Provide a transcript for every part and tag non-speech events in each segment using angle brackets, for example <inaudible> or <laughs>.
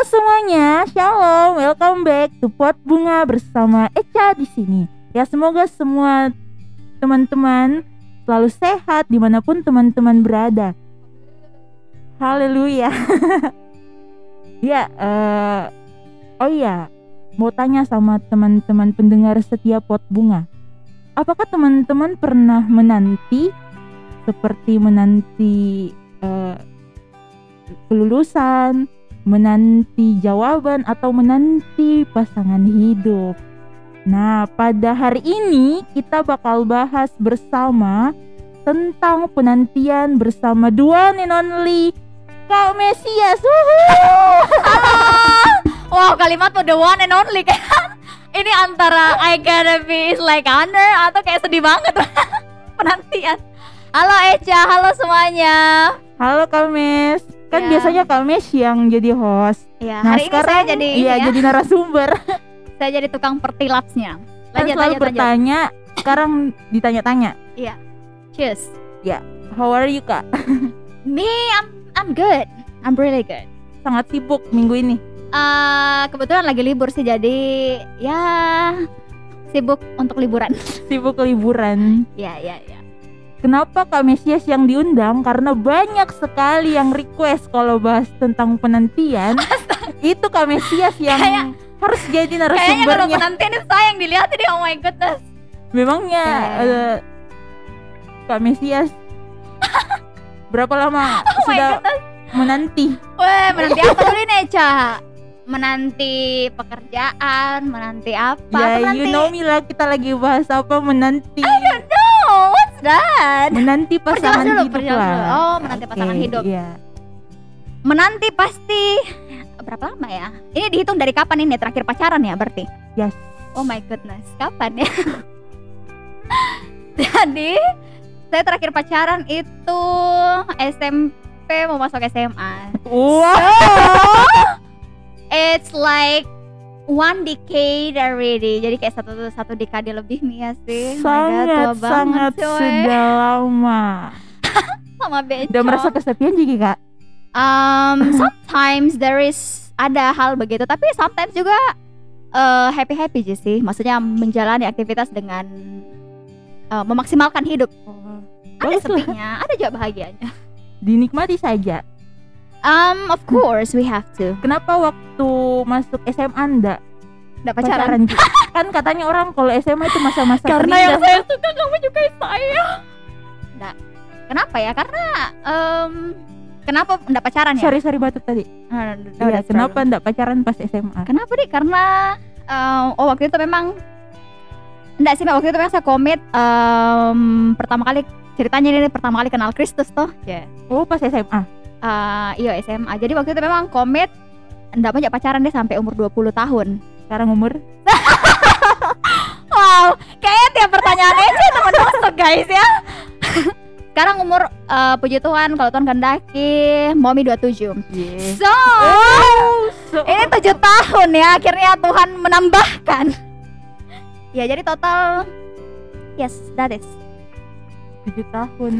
semuanya, shalom, welcome back to Pot Bunga bersama Eca di sini. Ya semoga semua teman-teman selalu sehat di mana pun teman-teman berada. Haleluya. <laughs> ya, eh, oh iya, mau tanya sama teman-teman pendengar setia Pot Bunga. Apakah teman-teman pernah menanti seperti menanti eh, kelulusan, menanti jawaban atau menanti pasangan hidup. Nah, pada hari ini kita bakal bahas bersama tentang penantian bersama dua and only Kak Mesias. Wow, kalimat the one and only kan. <laughs> Ini antara I gotta be is like honor atau kayak sedih banget <laughs> penantian. Halo Eca, halo semuanya. Halo Kak Mes. Kan Ya. biasanya Kak Mes yang jadi host. Ya, Nah, hari ini sekarang saya jadi ini iya ya, jadi narasumber. <laughs> saya jadi tukang pertilapsnya. Kan Lanjut, selalu lanjut, lanjut. bertanya, sekarang ditanya-tanya. Cheers. How are you Kak? <laughs> Me, I'm I'm good. I'm really good. Sangat sibuk minggu ini. Eh, kebetulan lagi libur sih jadi ya sibuk untuk liburan. <laughs> Sibuk liburan. ya, ya, ya. Kenapa Kak Mesias yang diundang? Karena banyak sekali yang request kalau bahas tentang penantian. itu Kak Mesias yang Kayak- harus jadi Kayaknya kalau narasumbernya. penantian itu saya yang dilihat ini. Oh my goodness. Memangnya Kayak- eh, Kak Mesias <laughs> berapa lama Oh sudah menanti? Weh, menanti apa dulu nih, Ca? Menanti pekerjaan, menanti apa? ya, Apa you menanti? know me lah kita lagi bahas apa menanti. No, what's that? Menanti pasangan dulu, hidup lah. Oh, menanti pasangan Oke, hidup. Iya. Menanti pasti berapa lama ya? Ini dihitung dari kapan ini terakhir pacaran ya berarti? Yes. Oh my goodness, kapan ya? <laughs> Jadi saya terakhir pacaran itu SMP mau masuk SMA. Wow. It's like one decade already. Jadi kayak satu satu dekade lebih nih ya sih. Oh my God, sangat banget, sangat sudah lama. <laughs> sama Beco. Udah merasa kesepian juga kak? Um, <laughs> sometimes there is ada hal begitu, tapi sometimes juga happy happy aja sih. Maksudnya menjalani aktivitas dengan uh, memaksimalkan hidup. Ada Bagus lah. sepinya, ada juga bahagianya. Dinikmati saja. Um, of course we have to. Kenapa waktu masuk SMA ndak Nggak pacaran. pacaran? <laughs> Kan katanya orang kalau SMA itu masa-masa Karena yang saya suka kamu juga saya. Nggak. Kenapa ya? Karena um, kenapa nggak pacaran ya? sorry batuk tadi. Ah, no, Iya, kenapa ndak pacaran pas SMA? Kenapa nih? Karena um, oh waktu itu memang enggak sih waktu itu memang saya komit um, pertama kali ceritanya ini pertama kali kenal Kristus tuh. Ya. Oh pas SMA. Uh, iya SMA. Jadi waktu itu memang komit enggak banyak pacaran deh sampai umur 20 tahun. Sekarang umur <laughs> Wow, kayaknya tiap pertanyaan aja teman masuk guys ya. <laughs> Sekarang umur uh, puji Tuhan kalau Tuhan kehendaki Momi 27 yeah. So Oh, so Ini tujuh tahun ya akhirnya Tuhan menambahkan Ya jadi total Yes that is tujuh tahun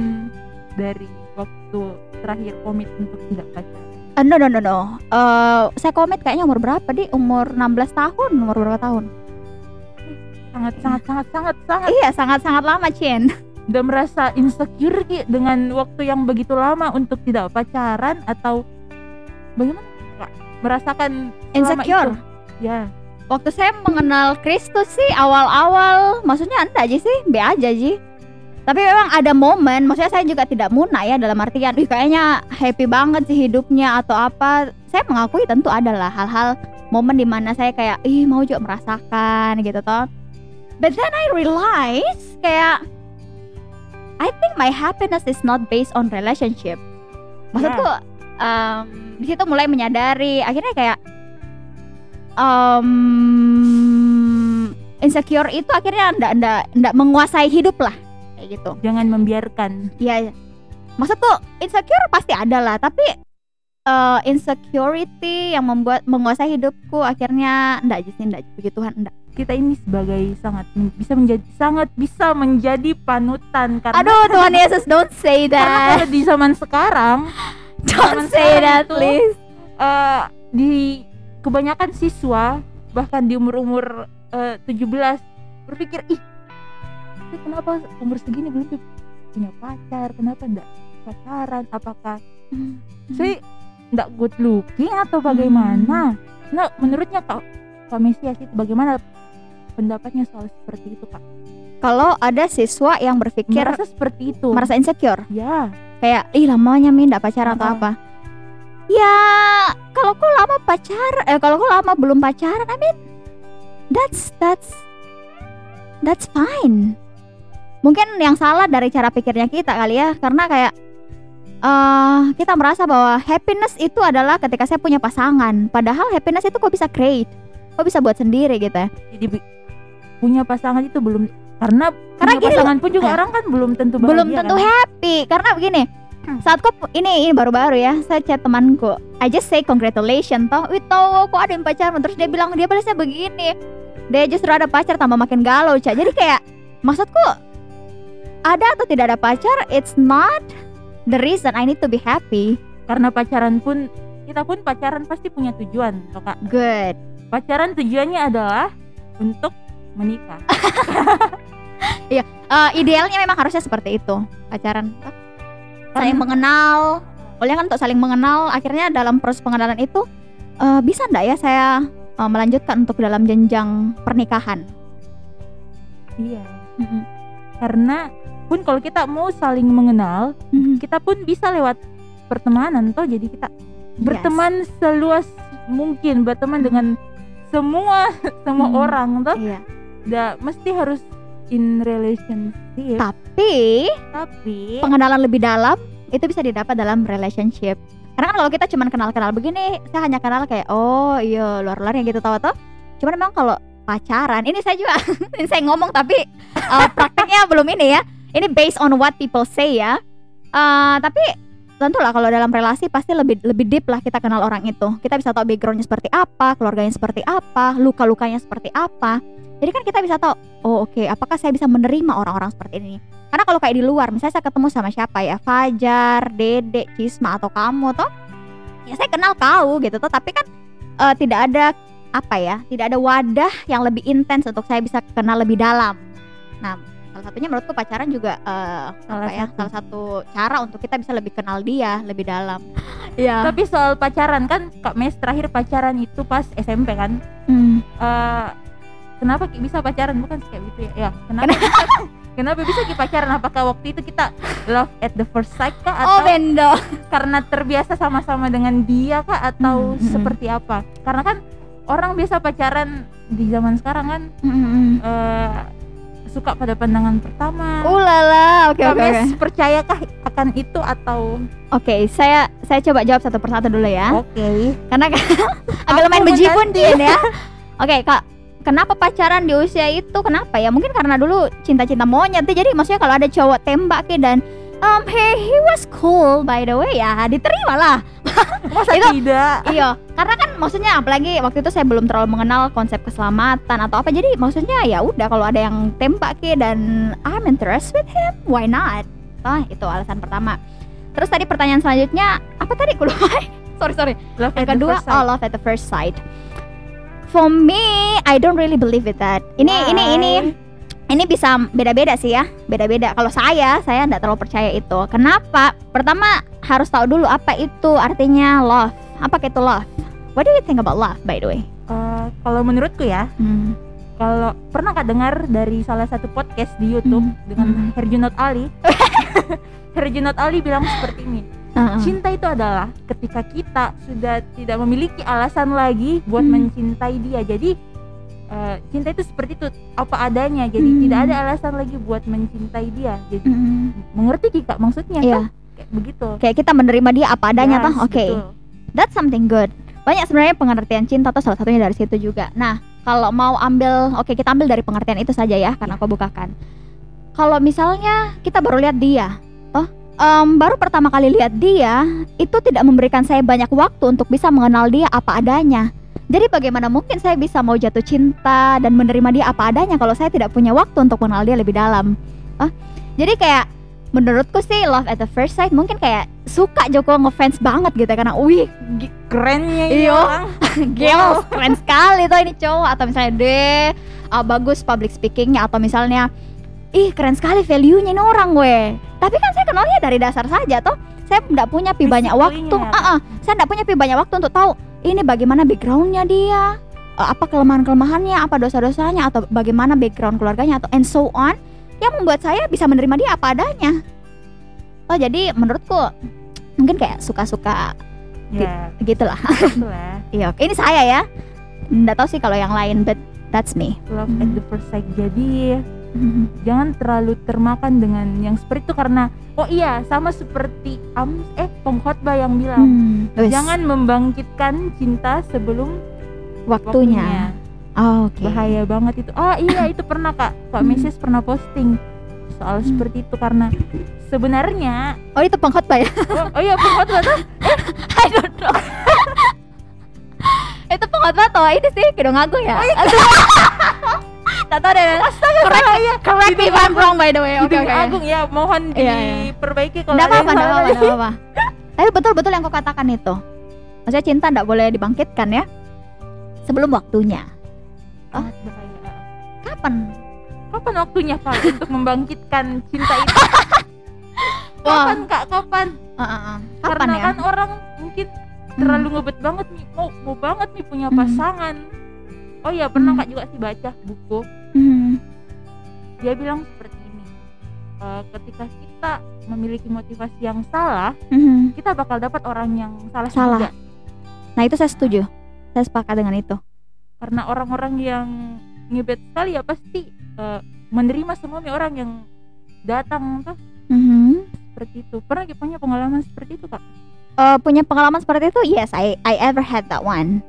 dari waktu terakhir komit untuk tidak pacaran. Eh, No no no no. Eh, Saya komit kayaknya umur berapa di Umur 16 tahun Umur berapa tahun? Sangat sangat sangat sangat sangat. Iya sangat-sangat lama Cin. Udah merasa insecure Ki, dengan waktu yang begitu lama untuk tidak pacaran atau bagaimana? Merasakan Insecure? itu? Ya, Waktu saya mengenal Kristus sih awal-awal. Maksudnya enggak aja sih Be aja sih Tapi memang ada momen Maksudnya saya juga tidak muna ya Dalam artian kayaknya happy banget sih hidupnya Atau apa. Saya mengakui tentu adalah hal-hal Momen di mana saya kayak Ih mau juga merasakan gitu toh. But then I realize Kayak I think my happiness is not based on relationship. Maksudku em, di situ mulai menyadari Akhirnya kayak um, insecure itu akhirnya ndak ndak ndak menguasai hidup lah kayak gitu. Jangan membiarkan. Iya maksudku insecure pasti ada lah tapi eh, insecurity yang membuat menguasai hidupku akhirnya aja sih ndak puji Tuhan ndak. Kita ini sebagai sangat bisa menjadi sangat bisa menjadi panutan karena aduh <laughs> Tuhan Yesus don't say karena that. kalau di zaman sekarang <laughs> don't zaman say sekarang that itu- please. eh, di kebanyakan siswa bahkan di umur-umur eh, 17 berpikir ih saya kenapa umur segini belum punya pacar kenapa enggak pacaran? Apakah Hmm. saya enggak good looking atau bagaimana? Nah menurutnya kak kak itu bagaimana pendapatnya soal seperti itu kak? Kalau ada siswa yang berpikir merasa seperti itu. merasa insecure, ya kayak ih lamanya min nggak pacaran atau apa? Ya, kalau kok lama pacar, eh kalau kok lama belum pacaran, I mean that's that's that's fine. Mungkin yang salah dari cara pikirnya kita kali ya, karena kayak eh kita merasa bahwa happiness itu adalah ketika saya punya pasangan. Padahal happiness itu kok bisa create, kok bisa buat sendiri gitu. ya. jadi bi- punya pasangan itu belum karena Karena punya gini pasangan pun juga eh, orang kan belum tentu bahagia belum tentu kan? happy karena begini saat kok ini ini baru-baru ya saya chat temanku I just say congratulations toh wih tau kok ada yang pacaran terus dia bilang dia balasnya begini dia justru ada pacar tambah makin galau cak jadi kayak maksudku ada atau tidak ada pacar it's not the reason I need to be happy. Karena pacaran pun kita pun pacaran pasti punya tujuan toh kak. Good. Pacaran tujuannya adalah untuk menikah. <laughs> Eh, idealnya memang harusnya seperti itu pacaran saling Karena- mengenal. Oleh kan untuk saling mengenal? Akhirnya dalam proses pengenalan itu eh, bisa ndak ya saya eh, melanjutkan untuk dalam jenjang pernikahan? Iya karena pun kalau kita mau saling mengenal kita pun bisa lewat pertemanan toh. Jadi kita berteman seluas mungkin berteman dengan semua <laughs> semua Hmm. orang toh. Iya. Nggak mesti harus in relationship tapi tapi pengenalan lebih dalam itu bisa didapat dalam relationship. Karena kan kalau kita cuman kenal-kenal begini saya hanya kenal kayak oh iya luar-luar yang gitu tahu tuh cuman memang kalau pacaran. Ini saya juga <laughs> ini saya ngomong tapi uh, prakteknya belum ini ya. Ini based on what people say ya. Uh, tapi tentulah kalau dalam relasi pasti lebih lebih deep lah kita kenal orang itu. Kita bisa tahu backgroundnya seperti apa keluarganya seperti apa luka-lukanya seperti apa. Jadi kan kita bisa tahu oh oke apakah saya bisa menerima orang-orang seperti ini? Karena kalau kayak di luar, misalnya saya ketemu sama siapa ya, Fajar, Dede, Cisma atau kamu toh, ya saya kenal kau gitu toh, tapi kan eh, tidak ada apa ya, tidak ada wadah yang lebih intens untuk saya bisa kenal lebih dalam. Nah, salah satunya menurutku pacaran juga eh, Salah apa ya, satu. salah satu cara untuk kita bisa lebih kenal dia lebih dalam. <gasps> Iya. tapi soal pacaran kan kak Mes terakhir pacaran itu pas SMP kan Hmm. Eh, kenapa bisa pacaran bukan kayak gitu ya ya kenapa bisa, <laughs> kenapa bisa Ki pacaran apakah waktu itu kita love at the first sight kah Oh atau bendo. karena terbiasa sama-sama dengan dia kah atau Hmm, hmm, hmm. seperti apa karena kan orang biasa pacaran di zaman sekarang kan Hmm. eh, suka pada pandangan pertama Ulala, oke Kak oke oke. Mes percayakah akan itu atau Oke, saya saya coba jawab satu persatu dulu ya. oke karena <laughs> kan agak lumayan bejibun menanti. Din ya <laughs> oke kak kenapa pacaran di usia itu kenapa ya mungkin karena dulu cinta-cinta monyet jadi maksudnya kalau ada cowok tembak ya dan um hey he was cool by the way ya. Diterima lah <laughs> masa Itu- tidak? iya. Karena kan maksudnya apalagi waktu itu saya belum terlalu mengenal konsep keselamatan atau apa. Jadi maksudnya ya udah kalau ada yang tembak ya dan I'm interested with him why not? Oh itu alasan pertama. Terus tadi pertanyaan selanjutnya apa tadi? Lupa. <laughs> Sorry sorry. Love yang kedua oh love at the first sight. For me I don't really believe with that. Ini ini ini ini bisa beda-beda sih ya beda-beda. Kalau saya saya nggak terlalu percaya itu. Kenapa? Pertama harus tahu dulu apa itu artinya love. Apa itu love? What do you think about love by the way? Eh, kalau menurutku ya hmm. kalau pernah kak dengar dari salah satu podcast di YouTube Hmm. dengan Hmm. Herjunot Ali? <laughs> Herjunot Ali bilang seperti ini cinta itu adalah ketika kita sudah tidak memiliki alasan lagi buat Hmm. mencintai dia. Jadi eh, cinta itu seperti itu apa adanya. Jadi Hmm. tidak ada alasan lagi buat mencintai dia. Jadi Hmm. mengerti kak maksudnya Iya. kan kayak begitu. Kayak kita menerima dia apa adanya Yes, toh? Oke. betul. that's something good. Banyak sebenarnya pengertian cinta atau salah satunya dari situ juga. Nah kalau mau ambil oke kita ambil dari pengertian itu saja ya karena aku bukakan. Kalau misalnya kita baru lihat dia toh em, baru pertama kali lihat dia itu tidak memberikan saya banyak waktu untuk bisa mengenal dia apa adanya jadi bagaimana mungkin saya bisa mau jatuh cinta dan menerima dia apa adanya kalau saya tidak punya waktu untuk mengenal dia lebih dalam ah jadi kayak menurutku sih love at the first sight mungkin kayak suka Joko ngefans banget gitu karena wih Kerennya ini Iya. orang. <laughs> Gil, keren sekali tuh ini cowok atau misalnya deh ah, bagus public speakingnya atau misalnya ih keren sekali value-nya ini orang gue. Tapi kan saya kenalnya dari dasar saja toh. Saya tidak punya pi banyak waktu. ya, Ah, ah, saya tidak punya pi banyak waktu untuk tahu ini bagaimana backgroundnya dia, eh, apa kelemahan-kelemahannya, apa dosa-dosanya atau bagaimana background keluarganya atau and so on yang membuat saya bisa menerima dia apa adanya. Oh jadi menurutku mungkin kayak suka-suka Ya, gitulah. itulah. <laughs> Iya, ini saya ya. Nggak tahu sih kalau yang lain, but that's me. Love at the first sight. Jadi jangan terlalu termakan dengan yang seperti itu karena oh iya sama seperti Ams eh pengkhotbah yang bilang Hmm, jangan membangkitkan cinta sebelum waktunya. Oh, Oke. bahaya banget itu oh iya itu pernah kak kak Hmm. Mrs pernah posting soal Hmm. seperti itu karena sebenarnya Oh itu pengkhotbah ya? oh, oh iya pengkhotbah tuh <laughs> I don't know. <laughs> itu pengkhotbah atau ini sih Kidung Agung ya? <laughs> Tak tahu deh. Correct, correct me if I'm wrong by the way. Oke Hidung oke. Agung ya mohon Iya, iya. diperbaiki kalau yang apa-apa, salah. apa-apa, nggak apa-apa. <laughs> Tapi betul-betul yang kau katakan itu. Maksudnya cinta nggak boleh dibangkitkan ya sebelum waktunya. Oh. Kapan? kapan waktunya kak <laughs> untuk membangkitkan cinta itu <laughs> kapan kak kapan Uh, uh, uh. Kapan karena ya? kan orang mungkin terlalu ngebet banget nih mau mau banget nih punya Hmm. Oh iya pernah Hmm. kak juga sih baca buku Hmm. dia bilang seperti ini "Eh, ketika kita memiliki motivasi yang salah Hmm. kita bakal dapat orang yang salah Salah. juga Nah itu saya setuju. Saya sepakat dengan itu. karena orang-orang yang ngebet sekali ya pasti eh, menerima semua orang yang datang tuh Mhm. seperti itu pernah punya pengalaman seperti itu kak Eh, punya pengalaman seperti itu? Yes, I I ever had that one.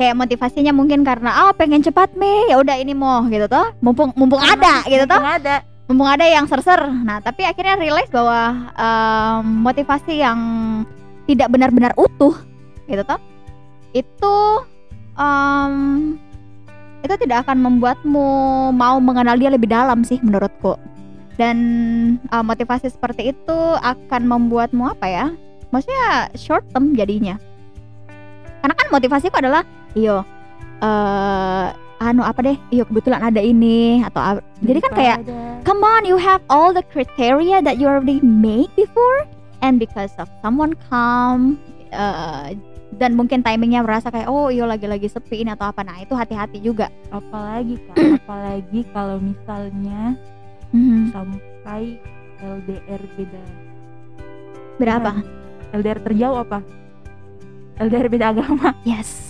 Kayak motivasinya mungkin karena ah pengen cepat me, ya udah ini mau gitu toh. Mumpung mumpung ada gitu toh. Mumpung ada Mumpung ada yang ser-ser. Nah, tapi akhirnya realize bahwa em, motivasi yang tidak benar-benar utuh gitu toh. Itu em, itu tidak akan membuatmu mau mengenal dia lebih dalam sih menurutku. Dan eh, motivasi seperti itu akan membuatmu apa ya? maksudnya short term jadinya karena kan motivasiku adalah iyo. Eh anu apa deh? Iyo kebetulan ada ini atau ap- jadi kan kayak come on you have all the criteria that you already made before and because of someone come eh, dan mungkin timingnya merasa kayak oh iyo lagi-lagi sepi ini atau apa. Nah itu hati-hati juga. Apalagi kak <clears throat> apalagi kalau misalnya Mhm. sampai LDR beda. Berapa LDR terjauh apa? LDR beda agama? Yes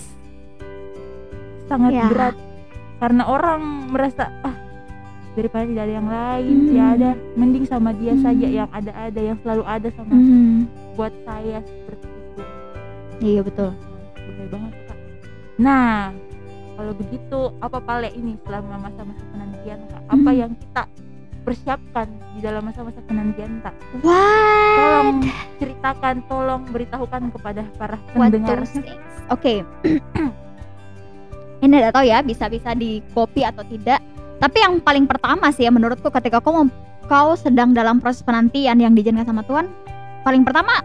sangat Ya. berat karena orang merasa ah daripada tidak ada yang lain Hmm. ya ada mending sama dia Hmm. saja yang ada ada yang selalu ada sama Mhm. buat saya seperti itu iya betul Bahaya banget kak nah kalau begitu apa pale ini selama masa-masa penantian kak apa Hmm. yang kita persiapkan di dalam masa-masa penantian what tolong ceritakan tolong beritahukan kepada para pendengar those <clears throat> things? Ini tidak tahu ya, bisa-bisa di copy atau tidak. Tapi yang paling pertama sih ya menurutku ketika kau kau sedang dalam proses penantian yang diizinkan sama Tuhan, paling pertama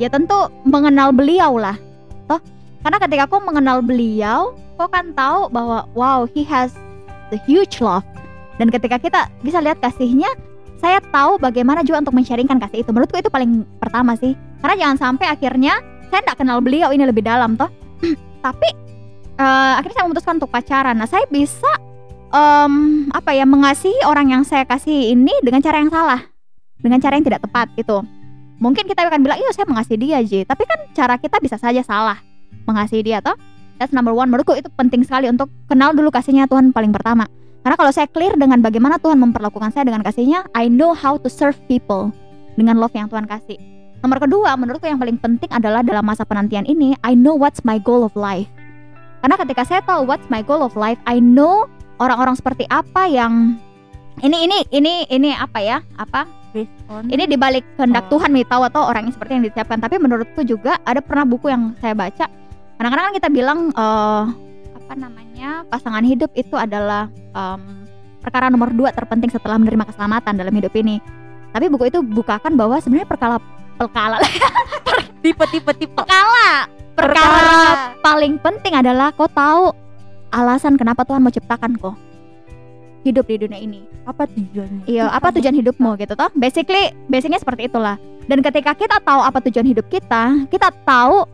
ya tentu mengenal beliau lah. Toh, karena ketika kau mengenal beliau, kau kan tahu bahwa wow, he has the huge love. Dan ketika kita bisa lihat kasihnya, saya tahu bagaimana juga untuk men-sharingkan kasih itu. Menurutku itu paling pertama sih. Karena jangan sampai akhirnya saya tidak kenal beliau ini lebih dalam toh <clears throat> tapi eh, akhirnya saya memutuskan untuk pacaran. Nah saya bisa em, apa ya mengasihi orang yang saya kasih ini dengan cara yang salah. Dengan cara yang tidak tepat gitu. Mungkin kita akan bilang iya saya mengasihi dia Ji. Tapi kan cara kita bisa saja salah mengasihi dia toh. That's number one. Menurutku itu penting sekali untuk kenal dulu kasihnya Tuhan paling pertama. Karena kalau saya clear dengan bagaimana Tuhan memperlakukan saya dengan kasihnya I know how to serve people dengan love yang Tuhan kasih. Nomor kedua, menurutku yang paling penting adalah dalam masa penantian ini, I know what's my goal of life. Karena ketika saya tahu what's my goal of life, I know orang-orang seperti apa yang ini ini ini ini apa ya? Apa? Ini dibalik kehendak Oh. Tuhan nih tahu atau orang yang seperti yang disiapkan. Tapi menurutku juga ada pernah buku yang saya baca. Kadang-kadang kan kita bilang eh, apa namanya pasangan hidup itu adalah em, perkara nomor dua terpenting setelah menerima keselamatan dalam hidup ini. Tapi buku itu bukakan bahwa sebenarnya perkara perkala. Tipe tipe tipe perkala. Perkara paling penting adalah kau tahu alasan kenapa Tuhan mau ciptakan kau hidup di dunia ini. Apa tujuannya? Iya apa tujuan hidupmu gitu toh. Basically basicnya seperti itulah. Dan ketika kita tahu apa tujuan hidup kita kita tahu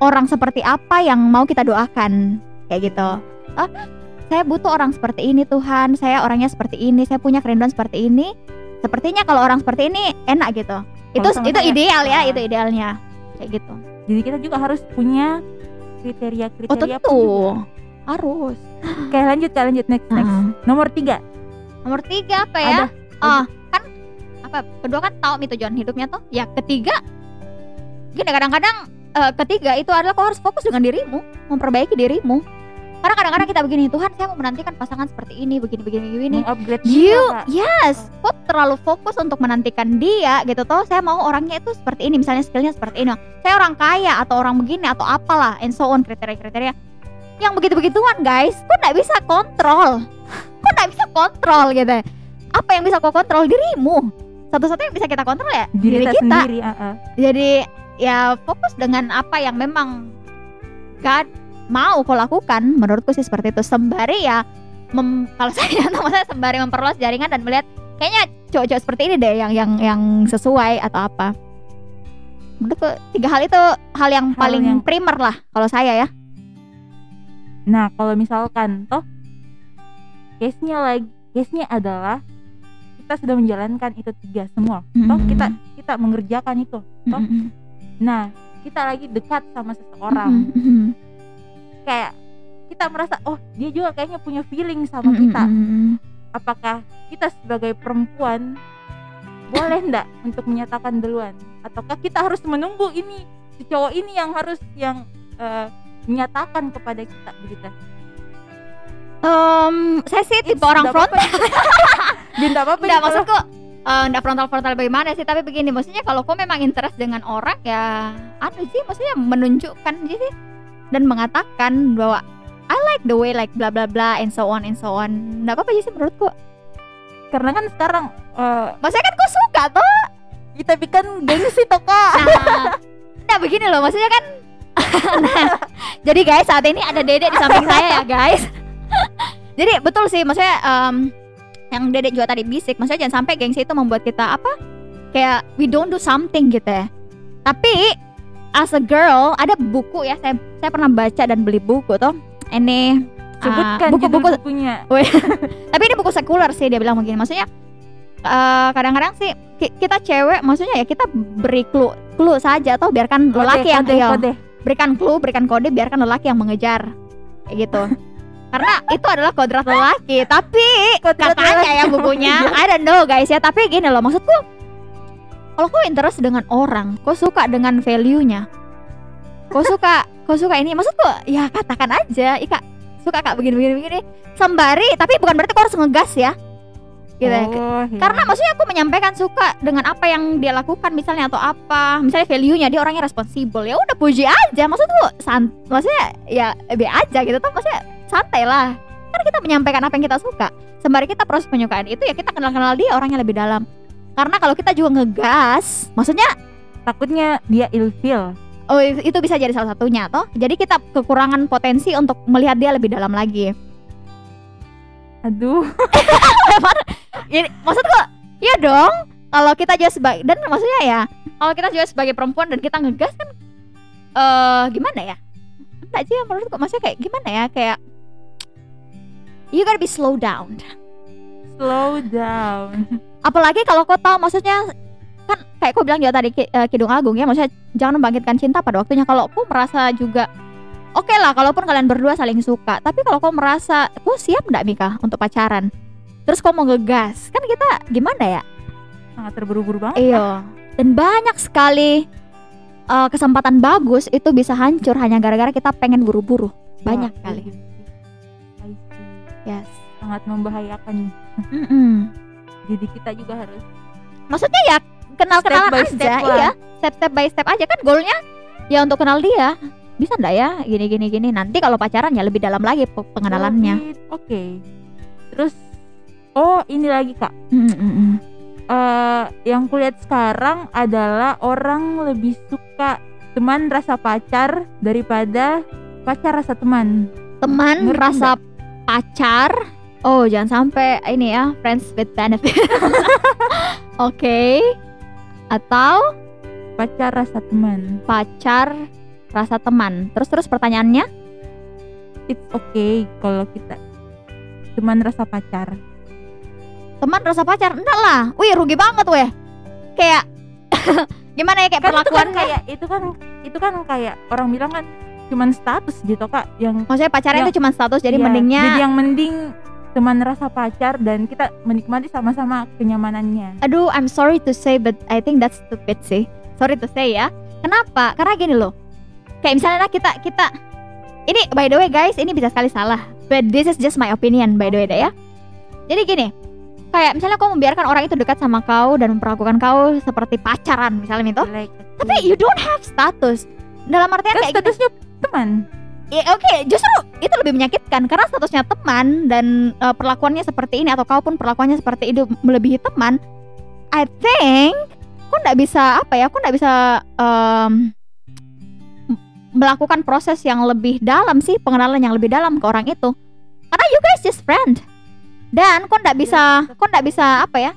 orang seperti apa yang mau kita doakan. Kayak gitu. Oh saya butuh orang seperti ini Tuhan. Saya orangnya seperti ini. Saya punya kerinduan seperti ini. Sepertinya kalau orang seperti ini enak gitu itu sama itu saya- ideal ya itu idealnya. Kayak gitu. Jadi kita juga harus punya kriteria kriteria oh tentu. harus. Oke lanjut kak lanjut. Next next. Ah. nomor tiga. Nomor tiga apa ya? Ada. Ah, kan apa kedua kan tahu nih tujuan hidupnya tuh. Ya ketiga gini kadang-kadang eh, ketiga itu adalah kau harus fokus dengan dirimu memperbaiki dirimu karena kadang-kadang kita begini Tuhan saya mau menantikan pasangan seperti ini begini begini begini. Mengupgrade you yes kok terlalu fokus untuk menantikan dia gitu toh. Saya mau orangnya itu seperti ini misalnya skillnya seperti ini. Saya orang kaya atau orang begini atau apalah and so on kriteria-kriteria. Yang begitu-begituan guys kok nggak bisa kontrol? <laughs> Kok nggak bisa kontrol gitu? Apa yang bisa kau kontrol? Dirimu. Satu-satunya yang bisa kita kontrol ya diri, diri kita, kita. sendiri ah, ah. jadi ya fokus dengan apa yang memang God mau kau lakukan menurutku sih seperti itu sembari ya mem- kalau <laughs> saya maksudnya sembari memperluas jaringan dan melihat kayaknya cowok-cowok seperti ini deh yang yang yang sesuai atau apa menurutku tiga hal itu hal yang Hal paling yang- primer lah kalau saya ya nah kalau misalkan toh case nya lagi case nya adalah kita sudah menjalankan itu tiga semua toh Mm-mm. kita kita mengerjakan itu toh Mm-mm. nah kita lagi dekat sama seseorang Mm-mm. Kayak kita merasa oh dia juga kayaknya punya feeling sama kita. apakah kita sebagai perempuan boleh ndak untuk menyatakan duluan? Ataukah kita harus menunggu ini si cowok ini yang harus yang eh, menyatakan kepada kita begitu? Em, saya sih tipe It's- orang ndak front apa-apa. <laughs> Itu. maksudku eh, nggak frontal-frontal bagaimana sih? Tapi begini maksudnya kalau kau memang interest dengan orang ya anu sih maksudnya menunjukkan sih dan mengatakan bahwa I like the way like bla bla bla and so on and so on. Nggak apa-apa sih menurutku. Karena kan sekarang eh, maksudnya kan kau suka tuh kita bikin gengsi toh kak. Nah, nah begini loh maksudnya kan nah, <laughs> jadi guys saat ini ada dedek di samping saya ya guys. <laughs> Jadi betul sih maksudnya em, yang dedek juga tadi bisik maksudnya jangan sampai gengsi itu membuat kita apa kayak we don't do something gitu ya. Tapi as a girl ada buku ya saya saya pernah baca dan beli buku tuh ini sebutkan buku-buku judul bukunya. <laughs> Tapi ini buku sekuler sih dia bilang begini. Maksudnya eh, kadang-kadang sih ki- kita cewek maksudnya ya kita beri clue clue saja atau biarkan Kode, lelaki yang kode, iya, kode. berikan clue berikan kode biarkan lelaki yang mengejar. Kayak gitu. Karena itu adalah kodrat lelaki. Tapi Kodrat katanya lelaki. ya bukunya <laughs> I don't know guys ya. Tapi gini loh maksudku kalau kau interest dengan orang kau suka dengan value nya kau suka kau suka ini? Maksudku ya katakan aja ika suka kak begini begini begini. Sembari tapi bukan berarti kau harus ngegas ya. Gitu ya. Oh, iya. karena maksudnya aku menyampaikan suka dengan apa yang dia lakukan misalnya atau apa. Misalnya value nya dia orangnya responsibel ya udah puji aja. Maksudku sant maksudnya ya be aja gitu. Tuh maksudnya santai lah. Karena kita menyampaikan apa yang kita suka. Sembari kita proses penyukaan itu ya kita kenal kenal dia orangnya lebih dalam karena kalau kita juga ngegas maksudnya takutnya dia ilfeel. Oh itu bisa jadi salah satunya toh? Jadi kita kekurangan potensi untuk melihat dia lebih dalam lagi. Aduh. <laughs> Ini maksudku iya dong. Kalau kita juga sebagai dan maksudnya ya kalau kita juga sebagai perempuan dan kita ngegas kan eh gimana ya? Enggak sih menurutku maksudnya kayak gimana ya? Kayak you gotta be slow down. Slow down apalagi kalau kau tahu maksudnya kan kayak kau bilang juga tadi Ki- eh, Kidung Agung ya maksudnya jangan membangkitkan cinta pada waktunya kalau kau merasa juga oke lah kalaupun kalian berdua saling suka tapi kalau kau merasa kau siap nggak Mika untuk pacaran terus kau mau ngegas kan kita gimana ya sangat terburu-buru banget Iya. Dan banyak sekali uh, kesempatan bagus itu bisa hancur hanya gara-gara kita pengen buru-buru. Banyak Wah, kali. iya sih. I see. Yes. sangat membahayakan Mm-mm. Jadi kita juga harus Maksudnya ya kenal-kenalan Step by aja, step lah. iya. Step step by step aja kan goalnya ya untuk kenal dia. Bisa ndak ya gini gini gini. Nanti kalau pacaran ya lebih dalam lagi pe- pengenalannya. Oke terus oh ini lagi kak eh yang kulihat sekarang adalah orang lebih suka teman rasa pacar daripada pacar rasa teman. teman Ngerti rasa pacar oh jangan sampai ini ya friends with benefit. <laughs> Oke. Atau? Pacar rasa teman. pacar rasa teman. Terus terus pertanyaannya? It's okay kalau kita teman rasa pacar. teman rasa pacar? Enggak lah. Wih rugi banget weh. Kayak <laughs> gimana ya kayak Kan itu kan kayak itu kan itu kan kayak orang bilang kan cuman status gitu kak. Yang maksudnya pacarnya Ya. itu cuma status jadi Iya, mendingnya jadi yang mending teman rasa pacar dan kita menikmati sama-sama kenyamanannya. aduh I'm sorry to say but I think that's stupid sih. Sorry to say ya. Kenapa? Karena gini loh. Kayak misalnya kita kita ini by the way guys ini bisa sekali salah but this is just my opinion by the way deh ya. Jadi gini kayak misalnya kau membiarkan orang itu dekat sama kau dan memperlakukan kau seperti pacaran misalnya itu Jelek. tapi you don't have status. Dalam artian kayak gini, statusnya teman. Ya, oke, justru itu lebih menyakitkan karena statusnya teman dan uh, perlakuannya seperti ini atau kau pun perlakuannya seperti itu melebihi teman. I think kau nggak bisa apa ya? Kau nggak bisa um, melakukan proses yang lebih dalam sih, pengenalan yang lebih dalam ke orang itu. Karena you guys just friend. Dan kau nggak bisa, kau nggak bisa apa ya?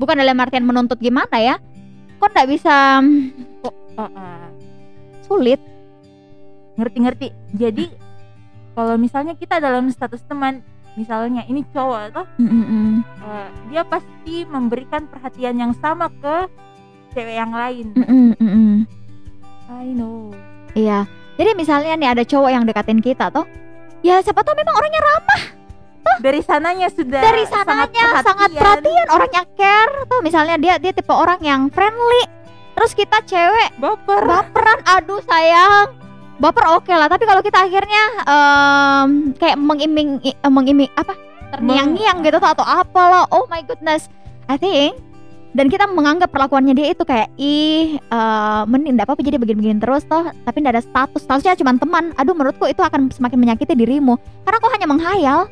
Bukan dalam artian menuntut gimana ya? Kau nggak bisa mm, Oh, ah. sulit. Ngerti-ngerti. Jadi kalau misalnya kita dalam status teman, misalnya ini cowok Mm-mm. eh, dia pasti memberikan perhatian yang sama ke cewek yang lain. I know. Iya. Jadi misalnya nih ada cowok yang dekatin kita tuh, ya siapa tahu memang orangnya ramah Dari sananya sudah dari sangat sananya sangat perhatian, orangnya care tuh misalnya dia dia tipe orang yang friendly. Terus kita cewek Baper. baperan, aduh sayang. Baper oke lah, tapi kalau kita akhirnya em, kayak mengiming eh, mengiming apa? terngiang-ngiang gitu atau apalah. Oh my goodness. I think dan kita menganggap perlakuannya dia itu kayak ih eh mending enggak apa-apa jadi begini-begini terus toh tapi enggak ada status statusnya cuma teman aduh menurutku itu akan semakin menyakiti dirimu karena kau hanya menghayal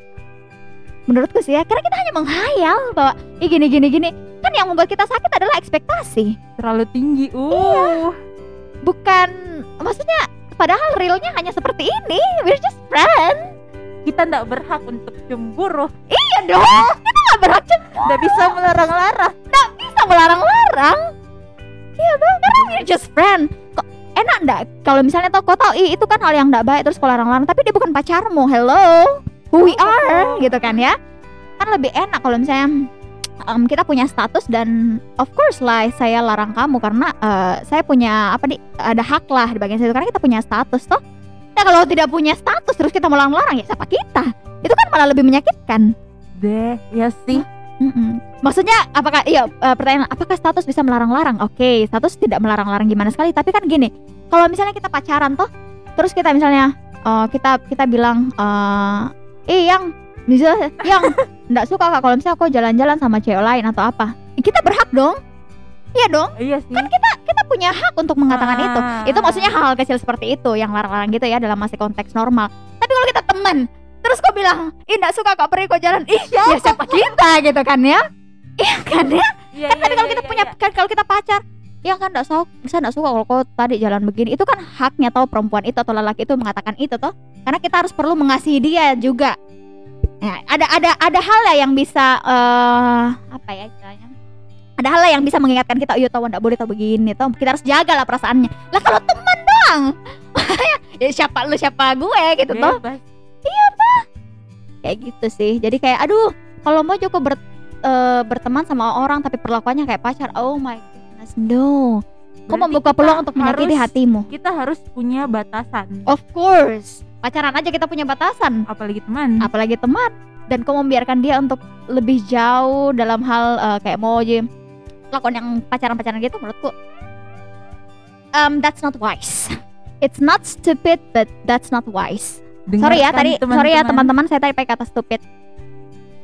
menurutku sih ya karena kita hanya menghayal bahwa ih gini gini gini kan yang membuat kita sakit adalah ekspektasi Terlalu tinggi. Iya. Uh. bukan maksudnya padahal realnya hanya seperti ini. We're just friends. Kita tidak berhak untuk cemburu. iya dong. Kita nggak berhak Tidak bisa melarang-larang. bisa melarang-larang. Iya dong karena we're just friend kok enak ndak kalau misalnya tau kau tau itu kan hal yang ndak baik terus kau larang-larang. Tapi dia bukan pacarmu. Hello? Who we are? gitu kan ya? Kan lebih enak kalau misalnya em, kita punya status dan of course lah saya larang kamu karena eh, saya punya apa nih ada hak lah di bagian situ karena kita punya status toh nah kalau tidak punya status terus kita melarang-larang ya siapa kita itu kan malah lebih menyakitkan Deh, ya sih. Mm-mm. Maksudnya apakah iya eh, pertanyaan apakah status bisa melarang-larang? Oke, status tidak melarang-larang gimana sekali, tapi kan gini, kalau misalnya kita pacaran toh, terus kita misalnya eh, kita kita bilang eh eh yang misalnya yang nggak suka kak kalau misalnya kau jalan-jalan sama cewek lain atau apa, kita berhak dong. Iya dong, Iya sih. kan kita kita punya hak untuk mengatakan itu. Ah. Itu maksudnya hal-hal kecil seperti itu yang larang-larang gitu ya dalam masih konteks normal. Tapi kalau kita teman, terus kau bilang, "Ih, enggak suka kak pergi kau jalan." Ih, ya siapa kita gitu kan ya? Iya kan ya? Iya, Kan iya, tadi kalau iya, kita iya, punya iya. kan kalau kita pacar, ya kan enggak suka, bisa enggak suka kalau kau tadi jalan begini. Itu kan haknya tahu perempuan itu atau lelaki itu mengatakan itu toh. Karena kita harus perlu mengasihi dia juga. Ya, ada ada ada hal lah yang bisa eh apa ya istilahnya? Ada hal lah yang bisa mengingatkan kita, "Iya tahu enggak boleh tahu begini." Toh kita harus jaga lah perasaannya. Lah kalau teman doang. <laughs> ya siapa lu siapa gue gitu toh. Bebas. Kayak gitu sih. Jadi kayak aduh, kalau mau cukup ber, eh, berteman sama orang tapi perlakuannya kayak pacar. Oh my goodness, no. Kau membuka peluang untuk menyakiti hatimu. Kita harus punya batasan. Of course. Pacaran aja kita punya batasan, Apalagi teman. apalagi teman. Dan kau membiarkan dia untuk lebih jauh dalam hal eh, kayak mau aja lakukan yang pacaran-pacaran gitu menurutku um, that's not wise. It's not stupid but that's not wise. sorry ya Dengarkan tadi sorry ya teman-teman saya tadi pakai kata stupid.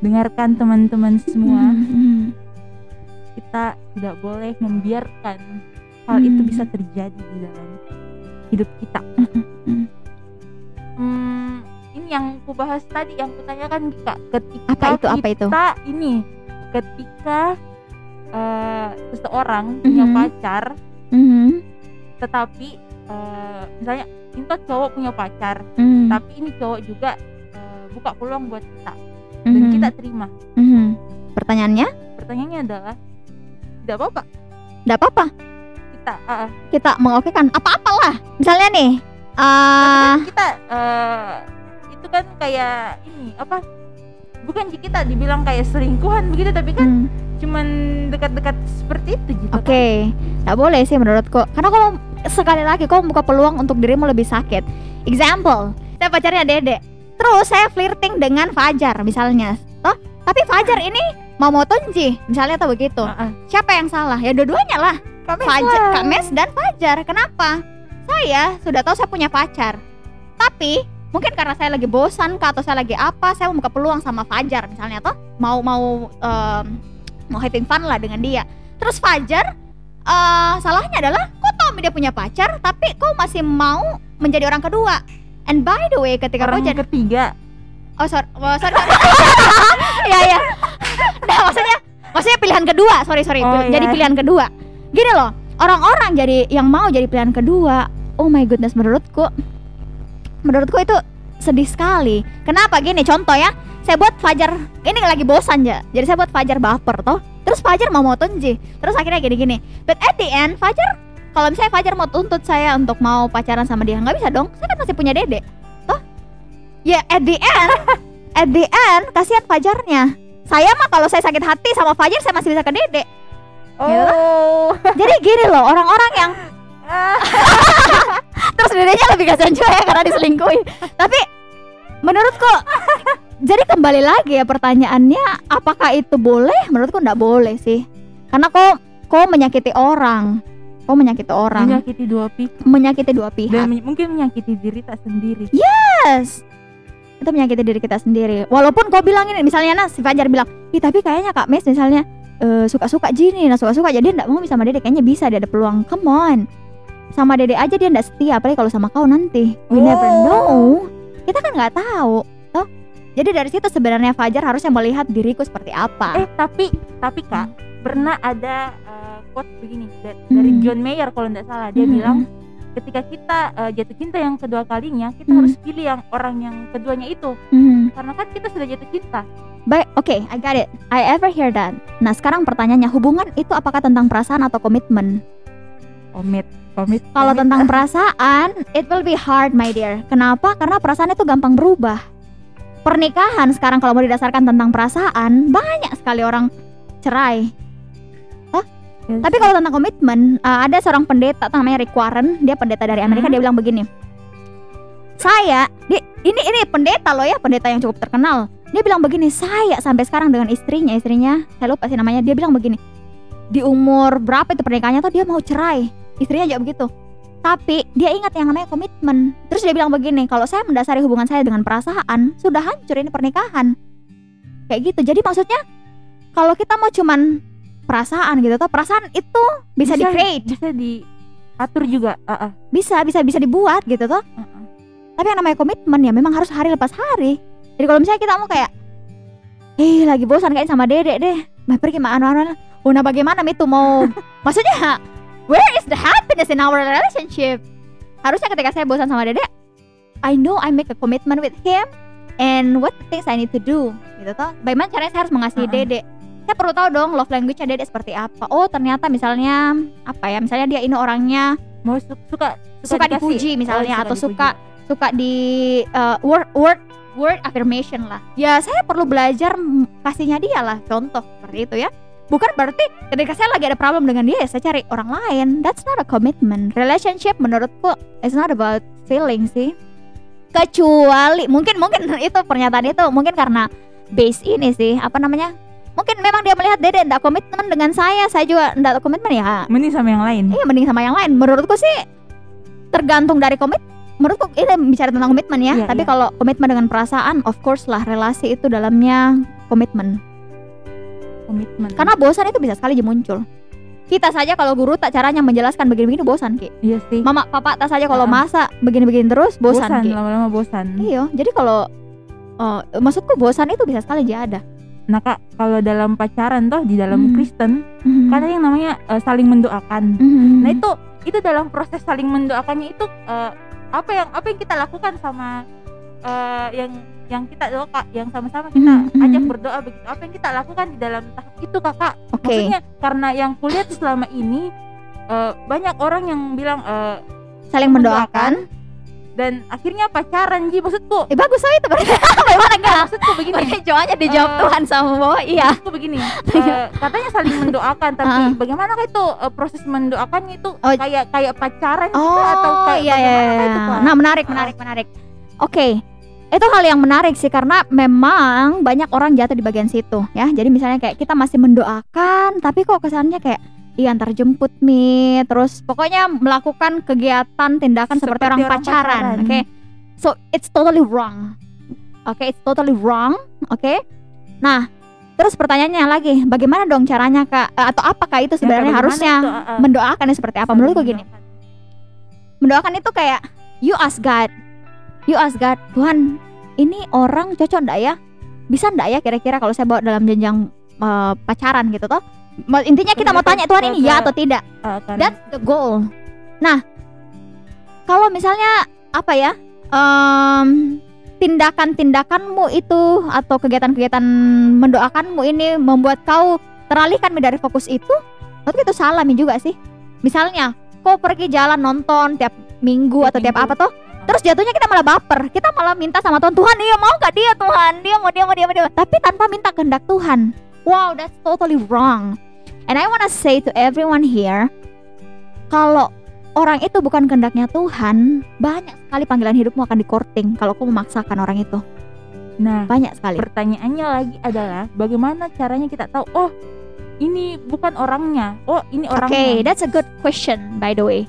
Dengarkan teman-teman semua. Hmm. Kita tidak boleh membiarkan hal itu Hmm. bisa terjadi di dalam hidup kita. Hmm. Hmm, ini yang ku bahas tadi yang kutanyakan kak ketika Apa itu, apa itu? kita ini ketika eh, seseorang punya Mhm. pacar Mhm. tetapi eh, misalnya itu cowok punya pacar Mhm. tapi ini cowok juga eh, buka peluang buat kita dan Mhm. kita terima Mhm. Pertanyaannya, pertanyaannya adalah tidak apa-apa tidak apa-apa. kita ah, ah. Kita mengokekan apa-apalah. Misalnya nih, Ah kan kita eh, itu kan kayak ini apa bukan kita dibilang kayak selingkuhan begitu tapi kan hmm, cuman dekat-dekat seperti itu gitu oke, nggak boleh sih menurutku. Karena kalau sekali lagi kau membuka peluang untuk dirimu lebih sakit. Example, saya pacarnya Dede. Terus saya flirting dengan Fajar misalnya. Toh, tapi Fajar ini mau Tonji misalnya atau begitu. Ah, ah. Siapa yang salah? Ya dua-duanya lah. Kami Fajar. Kak Mes dan Fajar. Kenapa? Saya sudah tahu saya punya pacar. Tapi mungkin karena saya lagi bosan kah atau saya lagi apa, saya mau buka peluang sama Fajar misalnya toh mau mau em, mau having fun lah dengan dia. Terus Fajar eh salahnya adalah kok tahu dia punya pacar tapi kau masih mau menjadi orang kedua. And by the way ketika kau orang jadi ketiga Oh sorry, oh, sorry. sorry. <laughs> Iya iya. Nah maksudnya maksudnya pilihan kedua. Sorry sorry. Oh, Jadi iya. pilihan kedua. Gini loh, orang-orang jadi yang mau jadi pilihan kedua. Oh my goodness, menurutku, menurutku itu sedih sekali. Kenapa gini? Contoh ya, saya buat Fajar ini lagi bosan ya. Jadi saya buat Fajar baper toh. Terus Fajar mau mau Tonji. Terus akhirnya gini-gini. But at the end Fajar kalau misalnya Fajar mau tuntut saya untuk mau pacaran sama dia nggak bisa dong. Saya kan masih punya Dede. Toh? Ya at the end <laughs> at the end kasihan Fajarnya. Saya mah kalau saya sakit hati sama Fajar saya masih bisa ke Dede. oh Jadi gini loh orang-orang yang <laughs> terus dedenya lebih kasihan juga ya karena diselingkuhi. Tapi menurutku jadi kembali lagi ya pertanyaannya apakah itu boleh? Menurutku enggak boleh sih. Karena kok kok menyakiti orang. Kok menyakiti orang, menyakiti dua pihak menyakiti dua pihak. dan men- mungkin menyakiti diri tak sendiri Yes. Itu menyakiti diri kita sendiri. Walaupun kau bilang ini misalnya nah si Fajar bilang, "Ih, tapi kayaknya Kak Mes misalnya eh, suka-suka Jini, nah suka-suka jadi enggak mau sama Dede kayaknya bisa dia ada peluang. Come on. Sama Dede aja dia enggak setia apalagi kalau sama kau nanti. We never Oh. know. Kita kan nggak tahu, toh. Jadi dari situ sebenarnya Fajar harusnya melihat diriku seperti apa. eh tapi tapi kak pernah ada eh, quote begini da- dari Hmm. John Mayer kalau tidak salah dia Hmm. bilang ketika kita eh, jatuh cinta yang kedua kalinya kita Hmm. harus pilih yang orang yang keduanya itu Hmm. karena kan kita sudah jatuh cinta Baik, oke, I got it. I ever hear that. Nah, sekarang pertanyaannya, hubungan itu apakah tentang perasaan atau komitmen? Komit komit Kalau tentang <laughs> perasaan, it will be hard, my dear. Kenapa? Karena perasaan itu gampang berubah. Pernikahan sekarang kalau mau didasarkan tentang perasaan, banyak sekali orang cerai. Yes. Tapi kalau tentang komitmen, uh, ada seorang pendeta namanya Rick Warren, dia pendeta dari Amerika, Hmm. dia bilang begini. Saya, di, ini ini pendeta loh ya, pendeta yang cukup terkenal. Dia bilang begini, saya sampai sekarang dengan istrinya, istrinya, saya lupa sih namanya, dia bilang begini. Di umur berapa itu pernikahannya tuh dia mau cerai. Istrinya juga begitu. Tapi dia ingat yang namanya komitmen. Terus dia bilang begini, kalau saya mendasari hubungan saya dengan perasaan, sudah hancur ini pernikahan. Kayak gitu. Jadi maksudnya kalau kita mau cuman perasaan gitu toh, perasaan itu bisa, di create, bisa diatur juga ah, ah. bisa bisa bisa dibuat gitu toh. Ah, ah. Tapi yang namanya komitmen ya memang harus hari lepas hari. Jadi kalau misalnya kita mau kayak Eh lagi bosan kayak sama dedek deh Bah pergi mana mana Oh nah bagaimana itu mau <laughs> Maksudnya Where is the happiness in our relationship Harusnya ketika saya bosan sama dedek I know I make a commitment with him And what things I need to do Gitu toh Bagaimana caranya saya harus mengasihi Uh-uh. dedek Saya perlu tahu dong love language-nya dedek seperti apa Oh ternyata misalnya Apa ya Misalnya dia ini orangnya mau su- suka Suka dikasih. dipuji misalnya, atau dipuji. suka- suka di uh, word word word affirmation lah. Ya saya perlu belajar kasihnya dia lah contoh seperti itu ya. Bukan berarti ketika saya lagi ada problem dengan dia ya saya cari orang lain. That's not a commitment. Relationship menurutku it's not about feeling sih. Kecuali mungkin mungkin <laughs> itu pernyataan itu mungkin karena base ini sih apa namanya? Mungkin memang dia melihat Dede tidak komitmen dengan saya, saya juga tidak komitmen ya mending sama yang lain Iya mending sama yang lain. Menurutku sih tergantung dari komit. Menurutku ini bicara tentang komitmen ya. Iya, Tapi iya. kalau komitmen dengan perasaan, of course lah relasi itu dalamnya komitmen. Komitmen Karena bosan itu bisa sekali muncul. Kita saja kalau guru tak caranya menjelaskan begini-begini bosan ki. iya sih Mama papa tak saja kalau masa begini-begini terus bosan, bosan ki. lama-lama bosan Iya. Jadi kalau eh, maksudku bosan itu bisa sekali aja ada. Nah kak, kalau dalam pacaran toh di dalam Hmm. Kristen kan ada yang namanya eh, saling mendoakan. Mhm. Nah itu itu dalam proses saling mendoakannya itu eh, apa yang apa yang kita lakukan sama eh, yang yang kita doa yang sama-sama kita Mhm, mhm. ajak berdoa begitu. Apa yang kita lakukan di dalam tahap itu kakak? Oke. Maksudnya karena yang kulihat selama ini eh, banyak orang yang bilang eh, Saling mendoakan. dan akhirnya pacaran ji maksudku Eh bagus saya itu berarti. Bagaimana enggak? maksudku begini Oke, jawabannya dijawab Eh, Tuhan sama bahwa iya. maksudku begini eh, katanya saling mendoakan tapi Ah. bagaimana itu eh, proses mendoakannya itu Oh. kayak kayak pacaran Oh, juga atau kayak iya iya. iya. itu, Kak? Nah, menarik menarik menarik. Oke. Itu hal yang menarik sih karena memang banyak orang jatuh di bagian situ ya. Jadi misalnya kayak kita masih mendoakan tapi kok kesannya kayak iya antar jemput mi terus pokoknya melakukan kegiatan tindakan seperti, Seperti orang, orang pacaran. pacaran. Oke. So it's totally wrong. Oke, it's totally wrong. Oke. Nah, terus pertanyaannya lagi, bagaimana dong caranya Kak? Eh, Atau apakah itu Ya, sebenarnya bagaimana harusnya itu, eh, mendoakannya seperti apa? Menurutku gini, mendoakan itu kayak you ask God you ask God Tuhan ini orang cocok ndak ya? Bisa ndak ya kira-kira kalau saya bawa dalam jenjang eh, pacaran gitu toh? Intinya kita mau tanya Tuhan ini ya atau tidak? Eh, karena that's the goal. Nah kalau misalnya apa ya em, tindakan-tindakanmu itu atau kegiatan-kegiatan mendoakanmu ini membuat kau teralihkan dari fokus itu berarti itu salah juga sih. Misalnya kau pergi jalan nonton tiap minggu Tiap atau tiap minggu. apa tuh terus jatuhnya kita malah baper. Kita malah minta sama Tuhan Tuhan dia mau gak dia Tuhan? Dia mau dia mau dia mau dia tapi tanpa minta kehendak Tuhan. Wow that's totally wrong. And I wanna say to everyone here kalau orang itu bukan kehendaknya Tuhan banyak sekali panggilan hidupmu akan dikorting kalau kau memaksakan orang itu. Nah banyak sekali. pertanyaannya lagi adalah bagaimana caranya kita tahu oh ini bukan orangnya. Oh ini orangnya. that's a good question by the way.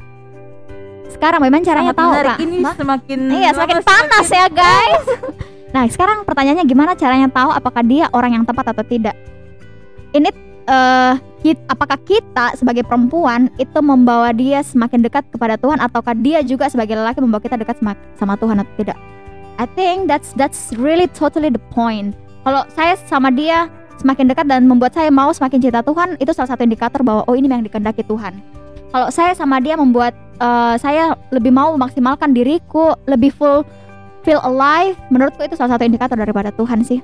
Sekarang bagaimana caranya Sangat tahu. Kak? ini Hah? semakin Iya, semakin panas semakin- ya guys. <laughs> nah, sekarang pertanyaannya gimana caranya tahu apakah dia orang yang tepat atau tidak? Ini eh kit- apakah kita sebagai perempuan itu membawa dia semakin dekat kepada Tuhan ataukah dia juga sebagai lelaki membawa kita dekat sama, sama Tuhan atau tidak? I think that's that's really totally the point. Kalau saya sama dia semakin dekat dan membuat saya mau semakin cinta Tuhan, itu salah satu indikator bahwa oh ini yang dikehendaki Tuhan. Kalau saya sama dia membuat eh, saya lebih mau memaksimalkan diriku, lebih full feel alive, menurutku itu salah satu indikator daripada Tuhan sih.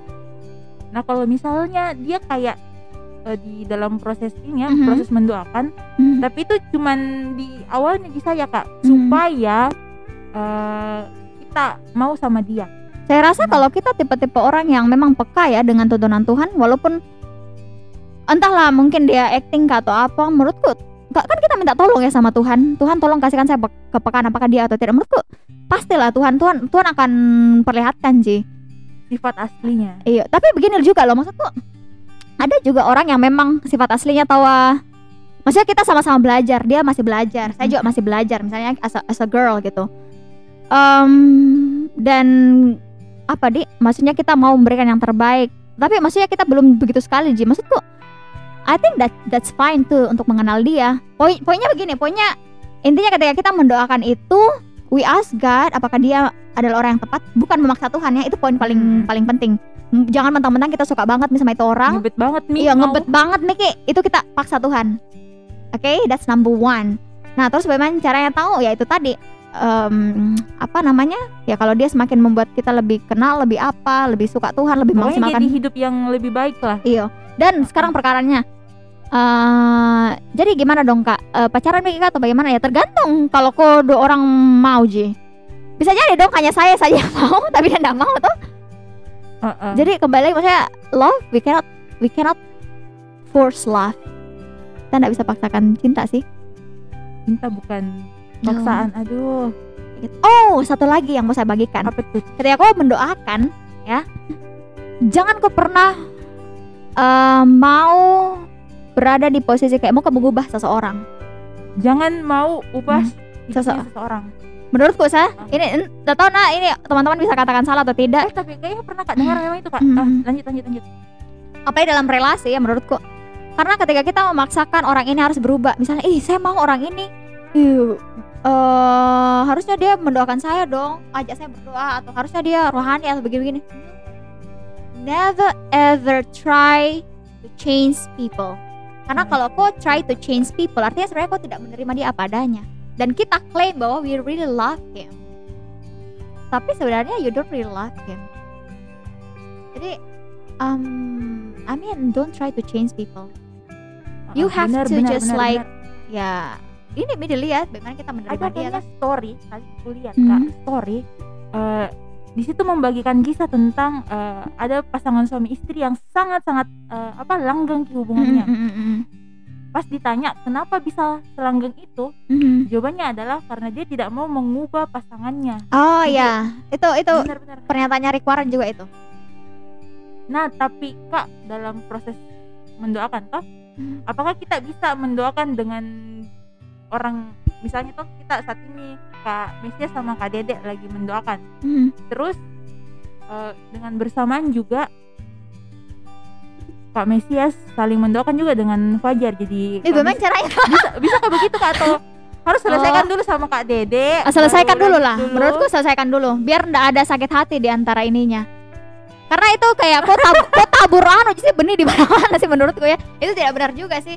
Nah kalau misalnya dia kayak eh, di dalam proses ini ya, Mhm. proses mendoakan, Hmm. tapi itu cuman di awalnya di saya kak, Mhm. supaya eh, kita mau sama dia. Saya rasa Hmm. kalau kita tipe-tipe orang yang memang peka ya dengan tuntunan Tuhan, walaupun entahlah mungkin dia acting kah atau apa, menurutku kan kita minta tolong ya sama Tuhan. Tuhan tolong kasihkan saya pe- kepekaan apakah dia atau tidak. Menurutku pastilah Tuhan Tuhan Tuhan akan perlihatkan sih. Sifat aslinya. Iya, tapi begini juga loh maksudku. Ada juga orang yang memang sifat aslinya tahu ah, Maksudnya kita sama-sama belajar, dia masih belajar, saya juga masih belajar, misalnya as a, as a girl gitu. Em, dan apa di? Maksudnya kita mau memberikan yang terbaik, tapi maksudnya kita belum begitu sekali Ji. Maksudku, I think that that's fine tuh untuk mengenal dia. Poin poinnya begini, poinnya intinya ketika kita mendoakan itu, we ask God apakah dia adalah orang yang tepat, bukan memaksa Tuhan ya. Itu poin paling Hmm. paling penting. Jangan mentang-mentang kita suka banget nih sama itu orang, Ngebet banget nih. Iya mau- ngebet banget nih Ki. Itu kita paksa Tuhan. Oke, that's number one. Nah terus bagaimana caranya tahu? Ya itu tadi em, apa namanya? Ya kalau dia semakin membuat kita lebih kenal, lebih apa, lebih suka Tuhan, lebih Pokoknya memaksimalkan. jadi hidup yang lebih baik lah. Iya. Dan sekarang perkaranya. Eh jadi gimana dong kak? Eh, pacaran Miki atau bagaimana ya? Tergantung. Kalau kok dua orang mau ji. Bisa jadi dong hanya saya saja yang <laughs> mau, tapi dia tidak mau tuh. Heeh. Jadi kembali lagi maksudnya love we cannot we cannot force love. Kita nggak bisa paksakan cinta sih. cinta bukan paksaan. Aduh, Oh, satu lagi yang mau saya bagikan. apa tuh? Ketika kau mendoakan, ya, jangan kau pernah eh, mau berada di posisi kayak mau kau mengubah seseorang. Jangan mau ubah Hmm. Sese- seseorang. Menurutku saya, ini tidak tahu nah ini teman-teman bisa katakan salah atau tidak. Eh tapi kayaknya pernah kak dengar memang itu kak. Hmm. Ah, lanjut lanjut lanjut. Apa dalam relasi ya menurutku. Karena ketika kita memaksakan orang ini harus berubah, misalnya, ih saya mau orang ini, ih, eh harusnya dia mendoakan saya dong, ajak saya berdoa atau harusnya dia rohani atau begini-begini. never ever try to change people. Karena Hmm. kalau kau try to change people, artinya sebenarnya kau tidak menerima dia apa adanya. Dan kita klaim bahwa we really love him. Tapi sebenarnya you don't really love him. Jadi, um, I mean, don't try to change people. You Ah, have benar, to benar, just benar, like benar. Ya, ini dilihat bagaimana kita menerima ada dia. kayaknya story tadi aku lihat Hmm. kak story eh, di situ membagikan kisah tentang eh, ada pasangan suami istri yang sangat sangat eh, apa langgeng hubungannya. Mm, pas ditanya kenapa bisa selanggeng itu? Mm, jawabannya adalah karena dia tidak mau mengubah pasangannya. Oh Jadi- ya, itu itu benar-benar pernyataannya Rick Warren juga itu. nah tapi kak dalam proses mendoakan toh apakah kita bisa mendoakan dengan orang misalnya toh kita saat ini kak Mesia sama kak Dedek lagi mendoakan Mm. terus eh, dengan bersamaan juga Kak Mesias saling mendoakan juga dengan Fajar jadi Kak bagaimana Mes- caranya? <laughs> bisa bisa kak begitu kak atau harus selesaikan dulu sama Kak Dede Ah, selesaikan dulu lah. dulu. Menurutku selesaikan dulu, biar ndak ada sakit hati di antara ininya. Karena itu kayak kok tab <laughs> kok tabur anu sih benih di mana-mana sih menurutku ya. Itu tidak benar juga sih.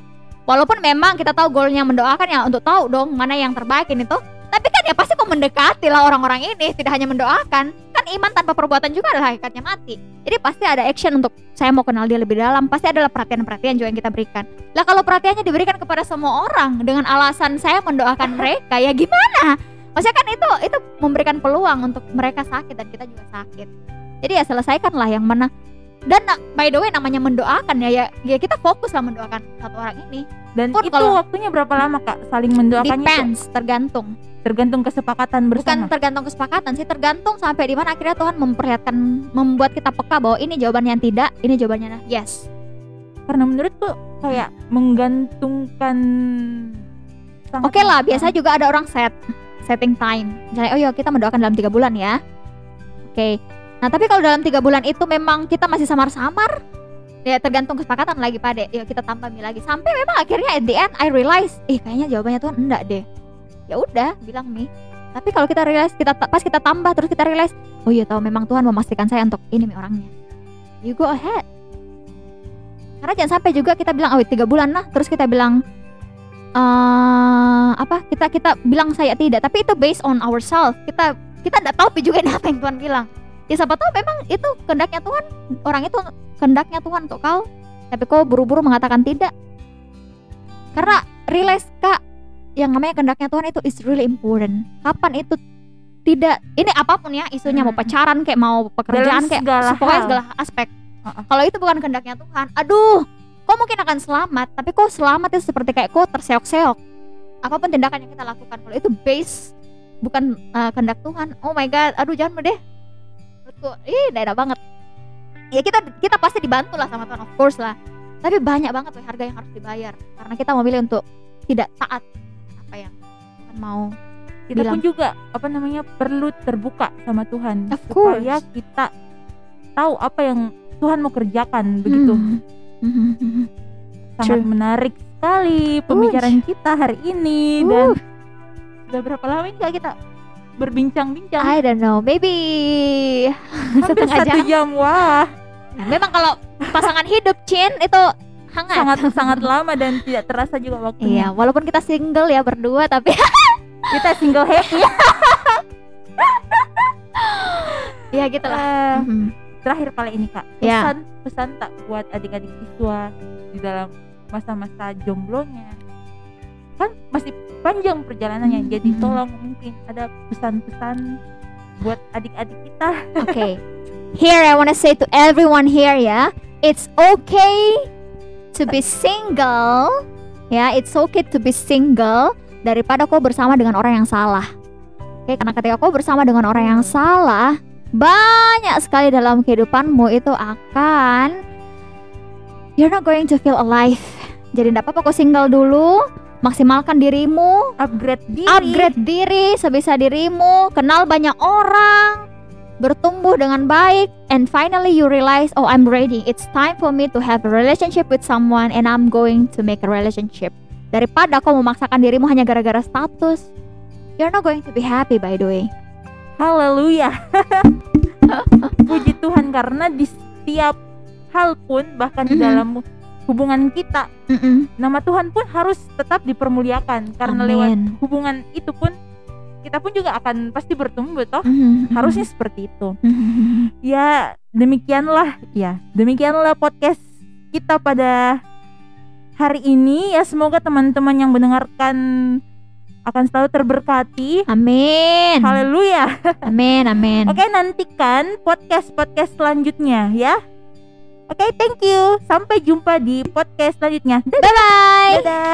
Walaupun memang kita tahu goalnya mendoakan ya untuk tahu dong mana yang terbaik ini tuh. Tapi kan ya pasti kok mendekati lah orang-orang ini, tidak hanya mendoakan. Kan iman tanpa perbuatan juga adalah hakikatnya mati. Jadi pasti ada action untuk saya mau kenal dia lebih dalam. Pasti adalah perhatian-perhatian juga yang kita berikan. Lah kalau perhatiannya diberikan kepada semua orang dengan alasan saya mendoakan mereka, ya gimana? Maksudnya kan itu itu memberikan peluang untuk mereka sakit dan kita juga sakit. Jadi ya selesaikanlah yang mana. Dan na- by the way namanya mendoakan ya ya, ya kita fokus lah mendoakan satu orang ini. dan Pun itu kalau- waktunya berapa lama Kak saling mendoakannya itu Depends, tergantung. tergantung kesepakatan Bukan bersama tergantung kesepakatan sih, tergantung sampai di mana akhirnya Tuhan memperlihatkan membuat kita peka bahwa ini jawabannya yang tidak, ini jawabannya yes. karena menurutku kayak menggantungkan Oke lah, biasanya juga ada orang set setting time. Misalnya, oh ya kita mendoakan dalam tiga bulan ya. Oke. Nah tapi kalau dalam tiga bulan itu memang kita masih samar-samar, ya tergantung kesepakatan lagi pade. Ya kita tambah mi lagi. Sampai memang akhirnya at the end I realize, ih kayaknya jawabannya Tuhan enggak deh. Ya udah, bilang mi. Tapi kalau kita realize kita ta- pas kita tambah terus kita realize, oh iya tahu memang Tuhan memastikan saya untuk ini mi orangnya. You go ahead. Karena jangan sampai juga kita bilang, oh tiga bulan lah, terus kita bilang, eh apa kita kita bilang saya tidak tapi itu based on ourselves kita kita tidak tahu juga ini <laughs> apa yang Tuhan bilang ya siapa tahu memang itu kehendaknya Tuhan. Orang itu kehendaknya Tuhan untuk kau. Tapi kau buru-buru mengatakan tidak. Karena realize kak yang namanya kehendaknya Tuhan itu is really important. Kapan itu tidak ini apa pun ya isunya mau Hmm. pacaran kayak mau pekerjaan kayak segala pokoknya hal. segala aspek. Uh-uh. kalau itu bukan kehendaknya Tuhan aduh kau mungkin akan selamat tapi kau selamat itu seperti kayak kau terseok-seok. Apa pun tindakan yang kita lakukan kalau itu base bukan uh, kehendak Tuhan oh my god aduh jangan deh ih daerah banget ya kita kita pasti dibantu lah sama Tuhan of course lah tapi banyak banget tuh harga yang harus dibayar karena kita memilih untuk tidak taat apa yang Tuhan mau kita bilang. pun juga apa namanya perlu terbuka sama Tuhan Of supaya course. kita tahu apa yang Tuhan mau kerjakan begitu Hmm. <laughs> Sangat True. menarik sekali pembicaraan kita hari ini dan Uh. sudah berapa lama ini Kak, kita berbincang-bincang. I don't know maybe. Setengah satu jam. jam wah. Nah, memang kalau pasangan hidup Cin itu hangat. Sangat sangat lama dan tidak terasa juga waktunya. Iya, walaupun kita single ya berdua tapi <laughs> kita single happy. <laughs> Ya gitu lah. Eh, Mhm. terakhir kali ini kak. Ya. pesan pesan tak buat adik-adik siswa di dalam masa-masa jomblonya? Kan masih panjang perjalanannya Hmm, jadi hmm. tolong mungkin ada pesan-pesan buat adik-adik kita <laughs> Oke. Here I wanna say to everyone here ya, it's okay to be single. Ya, it's okay to be single daripada kau bersama dengan orang yang salah. Oke, karena ketika kau bersama dengan orang yang salah, banyak sekali dalam kehidupanmu itu akan you're not going to feel alive. Jadi tidak apa-apa kau single dulu, maksimalkan dirimu, upgrade diri upgrade diri sebisa dirimu, kenal banyak orang, bertumbuh dengan baik, and finally you realize, oh I'm ready. It's time for me to have a relationship with someone, and I'm going to make a relationship. Daripada kau memaksakan dirimu hanya gara-gara status, you're not going to be happy by the way. haleluya <laughs> <laughs> puji Tuhan karena di setiap hal pun bahkan di Mhm. dalam hubungan kita Mm-mm. nama Tuhan pun harus tetap dipermuliakan karena lewat Amin. hubungan itu pun kita pun juga akan pasti bertumbuh toh Mhm. harusnya seperti itu Mhm. ya demikianlah ya demikianlah podcast kita pada hari ini ya semoga teman-teman yang mendengarkan akan selalu terberkati Amin. haleluya Amin. Amin. oke nantikan podcast podcast selanjutnya ya oke thank you. Sampai jumpa di podcast selanjutnya. Dadah. Bye bye. dadah